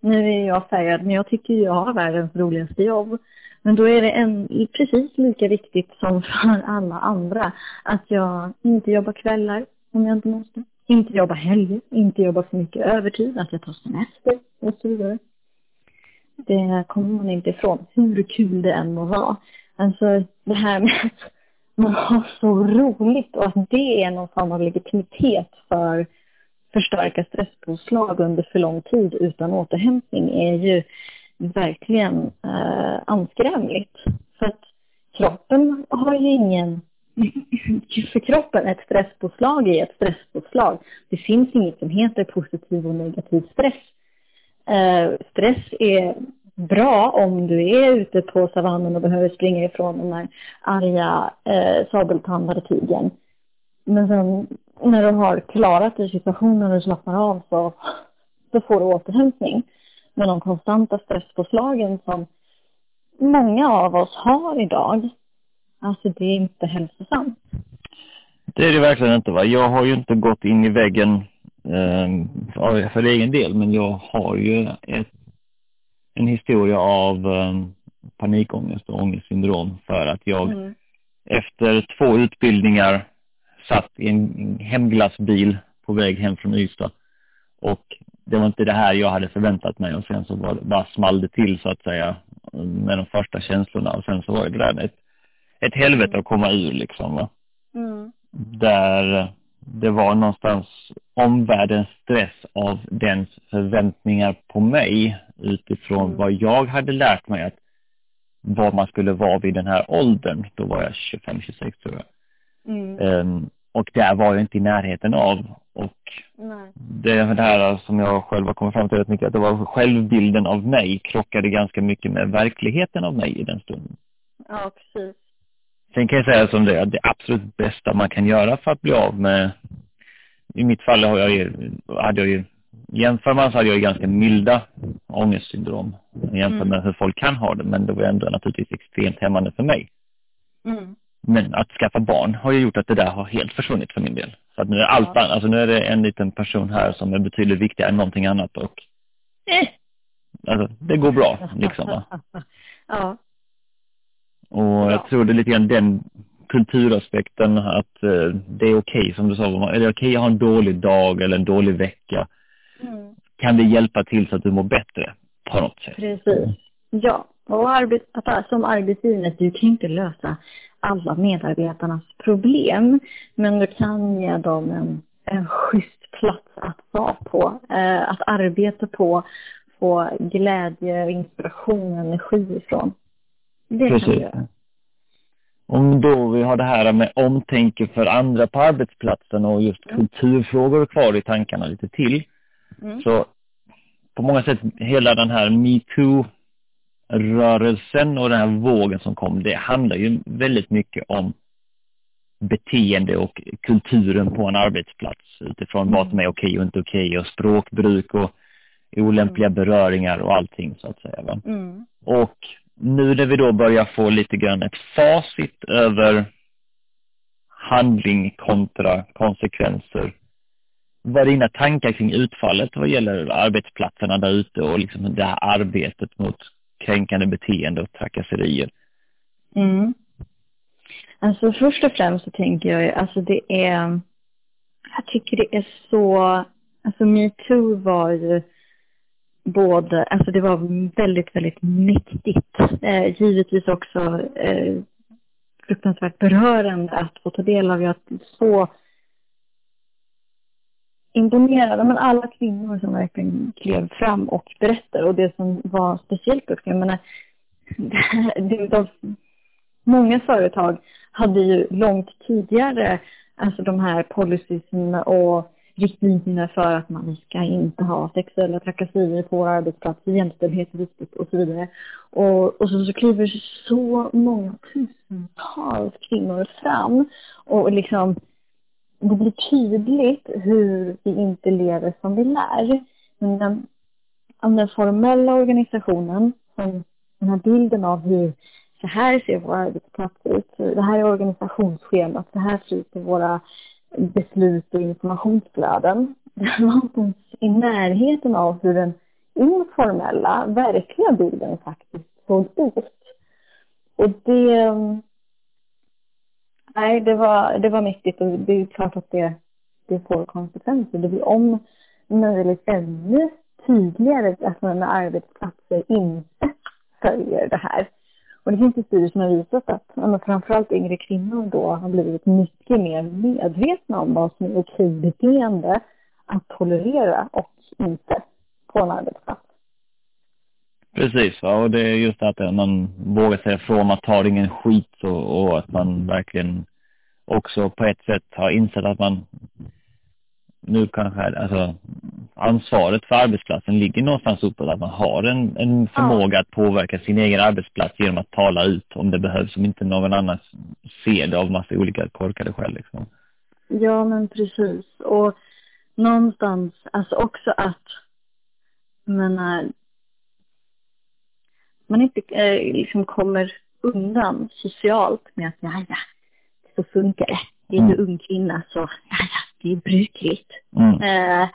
Nu är jag färgad, men jag tycker jag har världens roligaste jobb. Men då är det en, precis lika viktigt som för alla andra att jag inte jobbar kvällar om jag inte måste. Inte jobba helger, inte jobba för mycket övertid, att jag tar semester och så vidare. Det kommer man inte ifrån, hur kul det än må vara. Alltså det här med att man har så roligt och att det är någon form av legitimitet för förstärka stresspåslag under för lång tid utan återhämtning är ju verkligen eh, anskrämligt. För att kroppen har ju ingen... för kroppen, ett stresspåslag är ett stresspåslag. Det finns inget som heter positiv och negativ stress. Eh, stress är bra om du är ute på savannen och behöver springa ifrån den här arga eh, sabeltandade tigern. Men sen när du har klarat dig situationen och slappnar av så, så får du återhämtning. Men de konstanta stresspåslagen som många av oss har idag, alltså det är inte hälsosamt. Det är det verkligen inte va. Jag har ju inte gått in i väggen eh, för egen del, men jag har ju ett, en historia av eh, panikångest och ångestsyndrom för att jag mm. efter två utbildningar satt i en hemglassbil på väg hem från Ystad. Och det var inte det här jag hade förväntat mig och sen så var det, bara small det till så att säga med de första känslorna och sen så var det där ett, ett helvete att komma ur liksom va. Mm. Där det var någonstans omvärldens stress av dens förväntningar på mig utifrån mm. vad jag hade lärt mig att var man skulle vara vid den här åldern. Då var jag 25-26 tror jag. Mm. Um, och där var jag inte i närheten av. Och Nej. det, det här som jag själv har kommit fram till rätt mycket, att det var självbilden av mig krockade ganska mycket med verkligheten av mig i den stunden. Ja, precis. Sen kan jag säga som det, att det absolut bästa man kan göra för att bli av med, i mitt fall har jag ju, hade jag ju, jämför man så hade jag ju ganska milda ångestsyndrom jämfört Mm. med hur folk kan ha det, men det var ändå naturligtvis extremt hämmande för mig. Mm. Men att skaffa barn har ju gjort att det där har helt försvunnit för min del. Så att nu är allt Ja. alltså nu är det en liten person här som är betydligt viktigare än någonting annat och eh, alltså det går bra liksom va. ja. Och Ja. jag tror det är lite grann den kulturaspekten att eh, det är okej som du sa, är det okej att ha en dålig dag eller en dålig vecka? Mm. Kan det hjälpa till så att du mår bättre på något sätt? Precis. Ja, och arbet, att, som arbetsgivare, du kan inte lösa alla medarbetarnas problem, men du kan ge dem en, en schysst plats att vara på, eh, att arbeta på, få glädje, inspiration, energi ifrån. Det kan du Precis. göra. Om då vi har det här med omtänke för andra på arbetsplatsen och just Mm. kulturfrågor kvar i tankarna lite till. Mm. Så på många sätt hela den här metoo-rörelsen och den här vågen som kom, det handlar ju väldigt mycket om beteende och kulturen på en arbetsplats utifrån vad som är okej och inte okej och språkbruk och olämpliga beröringar och allting så att säga. Mm. Och nu när vi då börjar få lite grann ett facit över handling kontra konsekvenser. Vad är dina tankar kring utfallet vad gäller arbetsplatserna där ute och liksom det här arbetet mot kränkande beteende och trakasserier? Mm. Alltså först och främst så tänker jag, ju, alltså det är, jag tycker det är så, alltså metoo var ju både, alltså det var väldigt, väldigt mäktigt. Eh, givetvis också eh, fruktansvärt berörande att få ta del av. Jag så imponerad. Men alla kvinnor som verkligen klev fram och berättade. Och det som var speciellt också, jag menar, det, de, många företag hade ju långt tidigare alltså de här policyerna och riktlinjerna för att man ska inte ha sexuella trakasserier på vår arbetsplats, jämställdhet och så vidare. Och, och så, så kliver så många tusentals kvinnor fram och liksom det blir tydligt hur vi inte lever som vi lär. Men den, om den formella organisationen, som den här bilden av hur så här ser vår arbetsplats ut, det här är organisationsschemat, så här flyter våra beslut och informationsflöden. Det var inte i närheten av hur den informella, verkliga bilden faktiskt såg ut. Och det, nej, det var, det var mäktigt och det är klart att det, det får konsekvenser. Det blir om möjligt ännu tydligare att man med arbetsplatser inte följer det här. Och det finns ju studier som har visat att men framförallt yngre kvinnor då har blivit mycket mer medvetna om vad som är okej beteende att tolerera och inte på en arbetsplats. Precis, va? och det är just att man vågar säga ifrån, man tar ingen skit och, och att man verkligen också på ett sätt har insett att man nu kanske, alltså ansvaret för arbetsplatsen ligger någonstans uppåt, att man har en, en förmåga ja. att påverka sin egen arbetsplats genom att tala ut om det behövs, om inte någon annan ser det av massa olika korkade skäl liksom. Ja, men precis. Och någonstans, alltså också att, menar, man inte eh, liksom kommer undan socialt med att, ja, ja, så funkar det. Det är mm. du ung kvinna så, ja, ja, det är brukligt. Mm. Eh,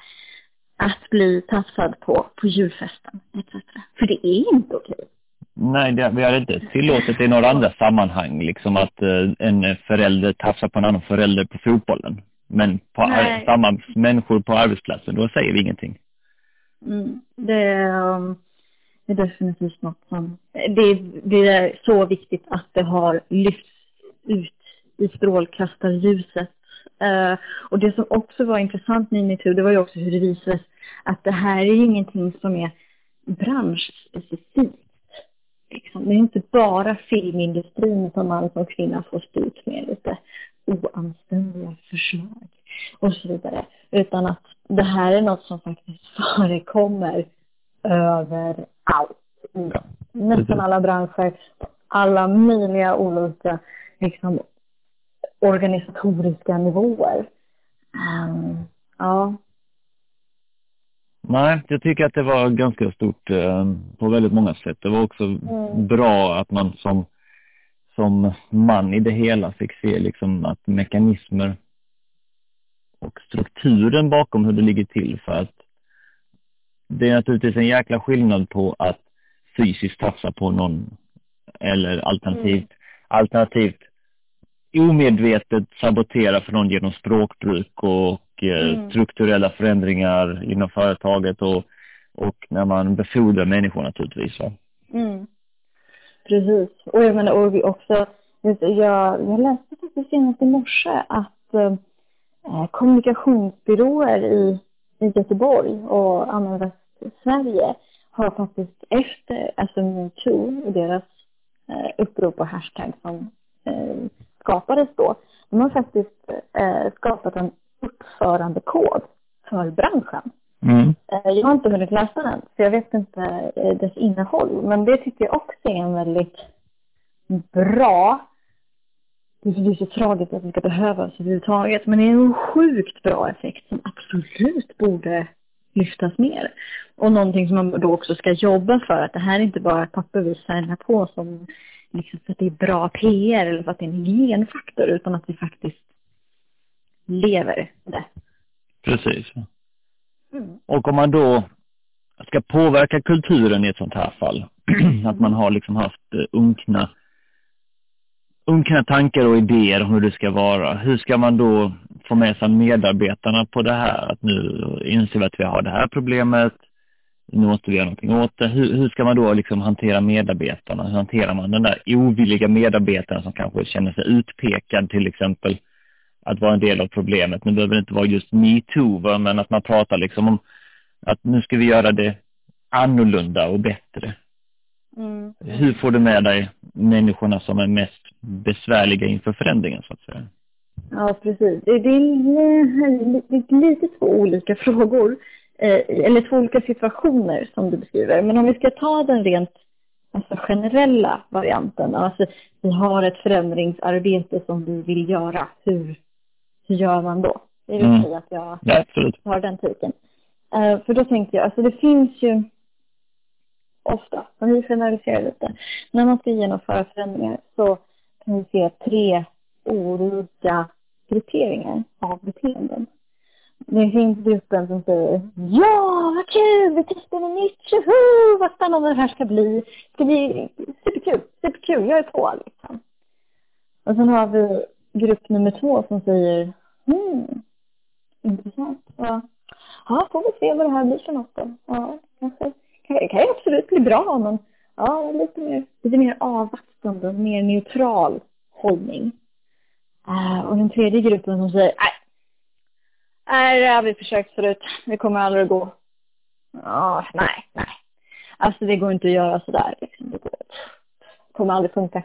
att bli tafsad på, på julfesten etc. För det är inte okej. Nej, det, vi har inte tillåtit i några andra sammanhang liksom att eh, en förälder tafsar på en annan förälder på fotbollen. Men på ar- samma människor på arbetsplatsen, då säger vi ingenting. Mm. Det, um, det är definitivt något som, det, det är så viktigt att det har lyfts ut i strålkastarljuset Uh, och det som också var intressant med metoo, det var ju också hur det visades att det här är ingenting som är branschspecifikt. Liksom. Det är inte bara filmindustrin som man som kvinna får stå ut med lite oanständiga förslag och så vidare. Utan att det här är något som faktiskt förekommer överallt. I ja, nästan alla branscher, alla möjliga olika liksom, organisatoriska nivåer. Um, ja. Nej, jag tycker att det var ganska stort eh, på väldigt många sätt. Det var också mm. bra att man som, som man i det hela fick se liksom att mekanismer och strukturen bakom hur det ligger till för att det är naturligtvis en jäkla skillnad på att fysiskt tafsa på någon eller alternativt, mm. alternativt omedvetet sabotera för någon genom språkbruk och eh, mm. strukturella förändringar inom företaget och, och när man befordrar människor naturligtvis. Va? Mm. Precis. Och jag menar, och vi också, jag, jag läste faktiskt senast i morse att eh, eh, kommunikationsbyråer i, i Göteborg och annan Västsverige har faktiskt efter alltså metoo och deras eh, upprop och hashtag som eh, skapades då, de har faktiskt eh, skapat en uppförandekod för branschen. Mm. Eh, jag har inte hunnit läsa den, så jag vet inte eh, dess innehåll. Men det tycker jag också är en väldigt bra det är så tragiskt att det ska behövas överhuvudtaget. Men det är en sjukt bra effekt som absolut borde lyftas mer. Och någonting som man då också ska jobba för, att det här är inte bara ett papper vi signar på som liksom för att det är bra PR eller för att det är en hygienfaktor, utan att vi faktiskt lever det. Precis. Mm. Och om man då ska påverka kulturen i ett sånt här fall, att man har liksom haft eh, unkna unkna tankar och idéer om hur det ska vara. Hur ska man då få med sig medarbetarna på det här? Att nu inser vi att vi har det här problemet. Nu måste vi göra någonting åt det. Hur, hur ska man då liksom hantera medarbetarna? Hur hanterar man den där ovilliga medarbetaren som kanske känner sig utpekad till exempel att vara en del av problemet. Nu behöver det inte vara just metoo, men att man pratar liksom om att nu ska vi göra det annorlunda och bättre. Mm. Hur får du med dig människorna som är mest besvärliga inför förändringen så att säga? Ja, precis. Det är, det är lite två olika frågor, eh, eller två olika situationer som du beskriver. Men om vi ska ta den rent alltså generella varianten, alltså vi har ett förändringsarbete som vi vill göra, hur, hur gör man då? Det vill mm. säga att jag ja, har den typen. Uh, för då tänkte jag, alltså det finns ju ofta, om vi generaliserar lite, när man ska genomföra förändringar så vi se tre olika grupperingar av beteenden. Det finns gruppen som säger ja, vad kul, vi testar något nytt, tjoho, vad spännande det här ska bli. Det ska bli superkul, superkul, jag är på liksom. Och sen har vi grupp nummer två som säger hmm, intressant. Ja, ja får vi se vad det här blir för något då. Ja, kanske det kan ju absolut bli bra, men ja, lite mer, lite mer avvaktande, mer neutral hållning. Uh, och den tredje gruppen som säger, nej, nej, det har vi försökt förut, det kommer aldrig att gå. Ja, nej, nej. Alltså det går inte att göra sådär. Liksom. Det kommer aldrig funka.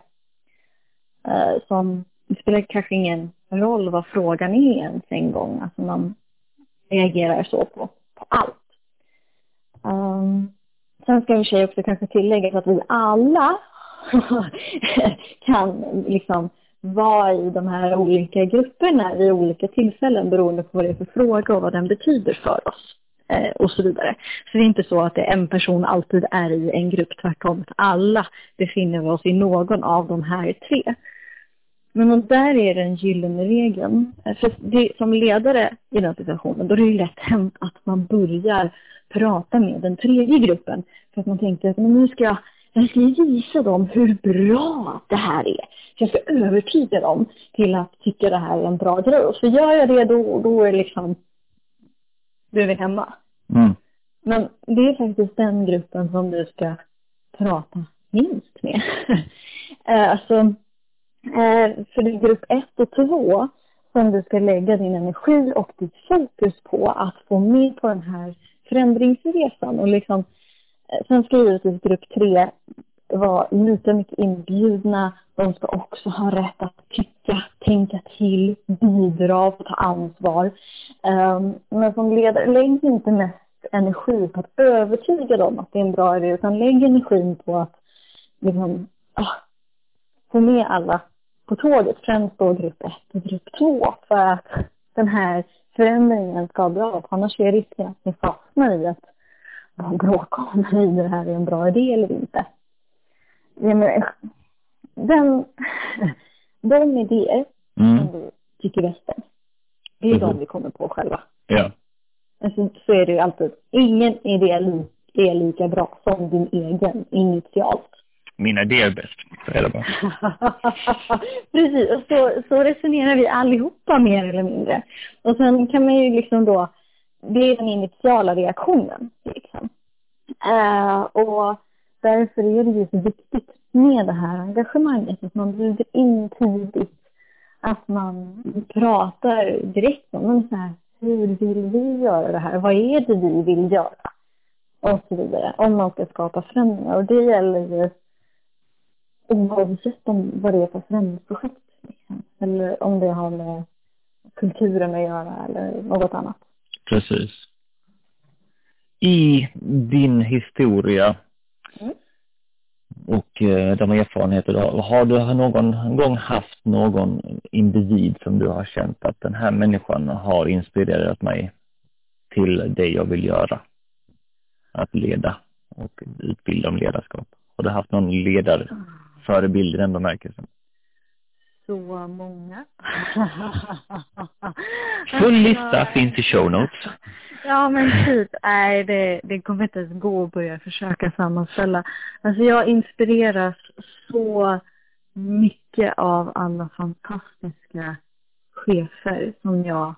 Uh, som, det spelar kanske ingen roll vad frågan är ens en gång. Alltså man reagerar så på, på allt. Um, Sen ska jag i och för sig också kanske tillägga att vi alla kan liksom vara i de här olika grupperna vid olika tillfällen beroende på vad det är för fråga och vad den betyder för oss eh, och så vidare. Så det är inte så att det är en person alltid är i en grupp, tvärtom. Alla befinner vi oss i någon av de här tre. Men där är den gyllene regeln. För det, som ledare i den situationen, då är det ju lätt hänt att man börjar prata med den tredje gruppen. För att man tänkte att nu ska jag, jag ska visa dem hur bra det här är. Så jag ska övertyga dem till att tycka det här är en bra grej. Och så gör jag det då, då är liksom, då är vi hemma. Mm. Men det är faktiskt den gruppen som du ska prata minst med. Eh, alltså, eh, Eh, för det är grupp ett och två som du ska lägga din energi och ditt fokus på att få med på den här förändringsresan och liksom, eh, sen ska givetvis grupp tre vara lika mycket inbjudna. De ska också ha rätt att tycka, tänka till, bidra och ta ansvar. Ehm, men som ledare, lägg inte mest energi på att övertyga dem att det är en bra idé, utan lägg energin på att liksom, ah, få med alla på tåget, främst då grupp 1 och grupp 2, för att den här förändringen ska bli av. Annars är risken att ni fastnar i att bråka om huruvida det här är en bra idé eller inte. Den, de idéer mm. som vi tycker bäst om, det är mm. de vi kommer på själva. Ja. Alltså, så är det ju alltid. Ingen idé är lika bra som din egen initialt. Mina idéer är bäst. Precis, och så, så resonerar vi allihopa mer eller mindre. Och sen kan man ju liksom då, det är den initiala reaktionen. Liksom. Uh, och därför är det ju så viktigt med det här engagemanget, att man bjuder in tidigt, att man pratar direkt om så här, hur vill vi göra det här? Vad är det vi vill göra? Och så vidare, om man ska skapa förändringar. Och det gäller ju oavsett om vad det är för förändringsprojekt. Liksom. Eller om det har med kulturen att göra eller något annat. Precis. I din historia mm. och eh, de erfarenheter du har, har du någon gång haft någon individ som du har känt att den här människan har inspirerat mig till det jag vill göra? Att leda och utbilda om ledarskap. Har du haft någon ledarförebild i den bemärkelsen? så många. Full lista finns i show notes. Ja men typ, nej det, det kommer inte ens gå att börja försöka sammanställa. Alltså jag inspireras så mycket av alla fantastiska chefer som jag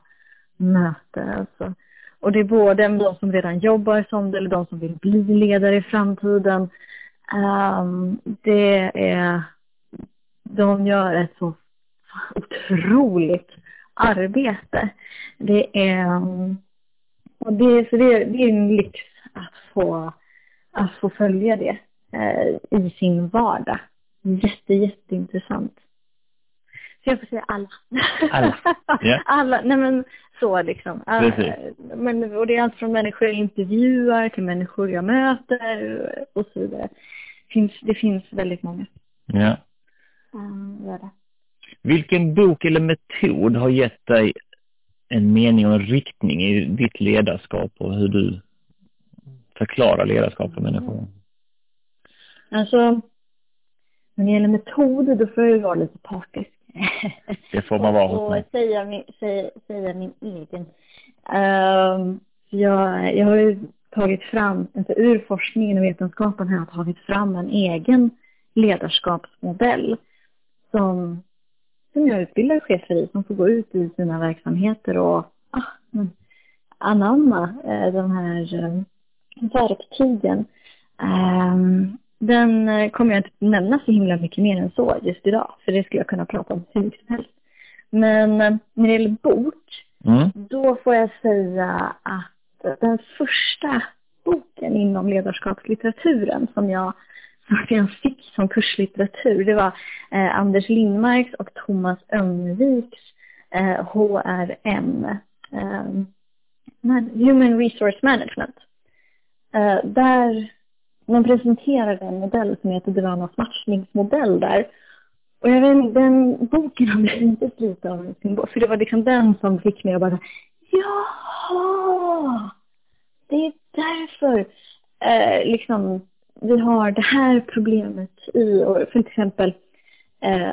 möter. Alltså. Och det är både de som redan jobbar som det eller de som vill bli ledare i framtiden. Um, det är, de gör ett så otroligt arbete. Det är, och det, så det, det är en lyx att få, att få följa det eh, i sin vardag. Jätte, jätteintressant. Så jag får säga alla. Alla? Yeah. alla, nej men så liksom. Precis. Men, och det är allt från människor jag intervjuar till människor jag möter och så vidare. Det finns, det finns väldigt många. Ja. Um, gör det. Vilken bok eller metod har gett dig en mening och en riktning i ditt ledarskap och hur du förklarar ledarskap för människor? Alltså, när det gäller metod, då får jag ju vara lite partisk. Det får man vara hos mig. Och säga min, säga, säga min egen. Um, jag, jag har ju tagit fram, alltså ur forskningen och vetenskapen har jag tagit fram en egen ledarskapsmodell som som jag utbildar chefer i som får gå ut i sina verksamheter och ah, anamma eh, de här eh, verktygen. Um, den eh, kommer jag inte nämna så himla mycket mer än så just idag, för det skulle jag kunna prata om hur mycket som helst. Men eh, när det gäller bok, mm. då får jag säga att den första boken inom ledarskapslitteraturen som jag som jag fick som kurslitteratur, det var eh, Anders Lindmarks och Thomas Önneviks eh, HRM, eh, Human Resource Management. Eh, där man presenterade en modell som heter Devanas matchningsmodell där. Och jag vet den boken har blivit lite av en symbol, för det var liksom den som fick mig att bara, ja, det är därför eh, liksom vi har det här problemet i, För för exempel eh,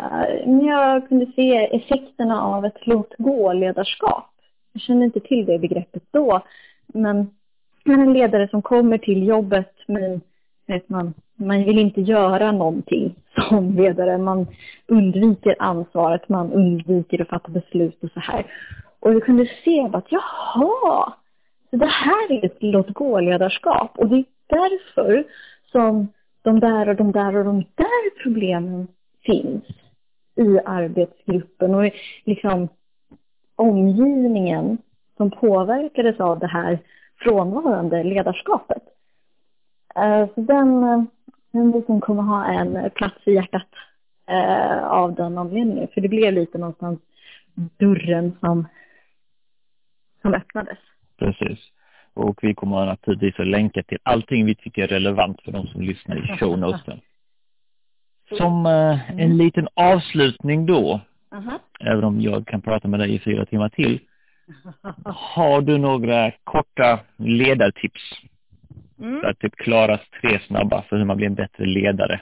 jag kunde se effekterna av ett låt gå-ledarskap. Jag kände inte till det begreppet då, men en ledare som kommer till jobbet men vet man, man vill inte göra någonting som ledare. Man undviker ansvaret, man undviker att fatta beslut och så här. Och vi kunde se att jaha, så det här är ett låt gå-ledarskap. Och det är därför som de där och de där och de där problemen finns i arbetsgruppen och liksom omgivningen som påverkades av det här frånvarande ledarskapet. Eh, så den, eh, den vi kommer ha en plats i hjärtat eh, av den anledningen. För det blev lite någonstans dörren som, som öppnades. Precis. Och vi kommer naturligtvis att länka till allting vi tycker är relevant för de som lyssnar i show notes. Som eh, en mm. liten avslutning då, uh -huh. även om jag kan prata med dig i fyra timmar till, har du några korta ledartips? Mm. För att typ klara tre snabba för hur man blir en bättre ledare.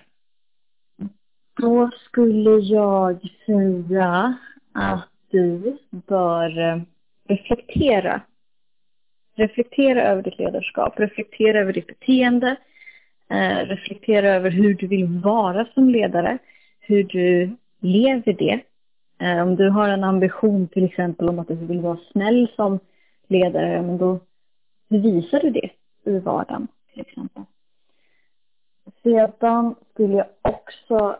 Då skulle jag säga att du bör eh, reflektera. Reflektera över ditt ledarskap, reflektera över ditt beteende, eh, reflektera över hur du vill vara som ledare, hur du lever det. Eh, om du har en ambition till exempel om att du vill vara snäll som ledare, men då visar du det i vardagen till exempel. Sedan skulle jag också,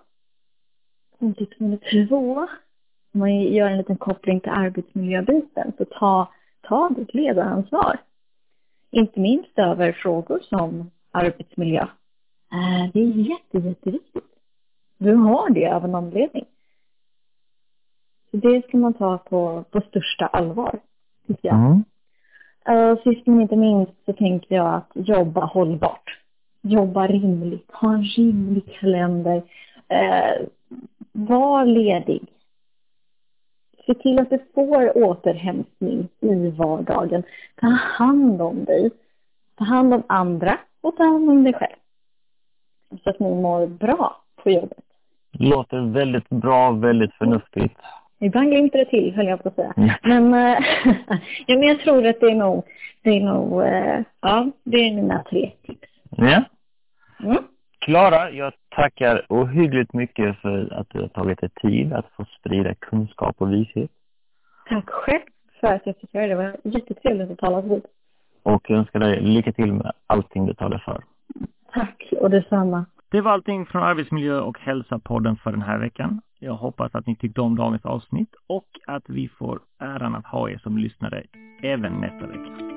punkt nummer två, om man gör en liten koppling till arbetsmiljöbiten, så ta, ta ditt ledaransvar. Inte minst över frågor som arbetsmiljö. Eh, det är jätte, jätteviktigt. Du har det av en anledning. Så det ska man ta på, på största allvar, tycker jag. Mm. Uh, sist men inte minst så tänker jag att jobba hållbart. Jobba rimligt, ha en rimlig kalender. Uh, var ledig. Se till att du får återhämtning i vardagen. Ta hand om dig. Ta hand om andra och ta hand om dig själv. Så att ni mår bra på jobbet. Låter väldigt bra, väldigt förnuftigt. Ibland glimtar det till, höll jag på att säga. Mm. Men, äh, ja, men jag tror att det är nog, det är nog, äh, ja, det är mina tre tips. Ja. Mm. Klara, jag tackar ohyggligt mycket för att du har tagit dig tid att få sprida kunskap och vishet. Tack själv för att jag fick göra det. Det var jättetrevligt att tala vid. Och jag önskar dig lycka till med allting du dig för. Tack, och detsamma. Det var allting från Arbetsmiljö och hälsa-podden för den här veckan. Jag hoppas att ni tyckte om dagens avsnitt och att vi får äran att ha er som lyssnare även nästa vecka.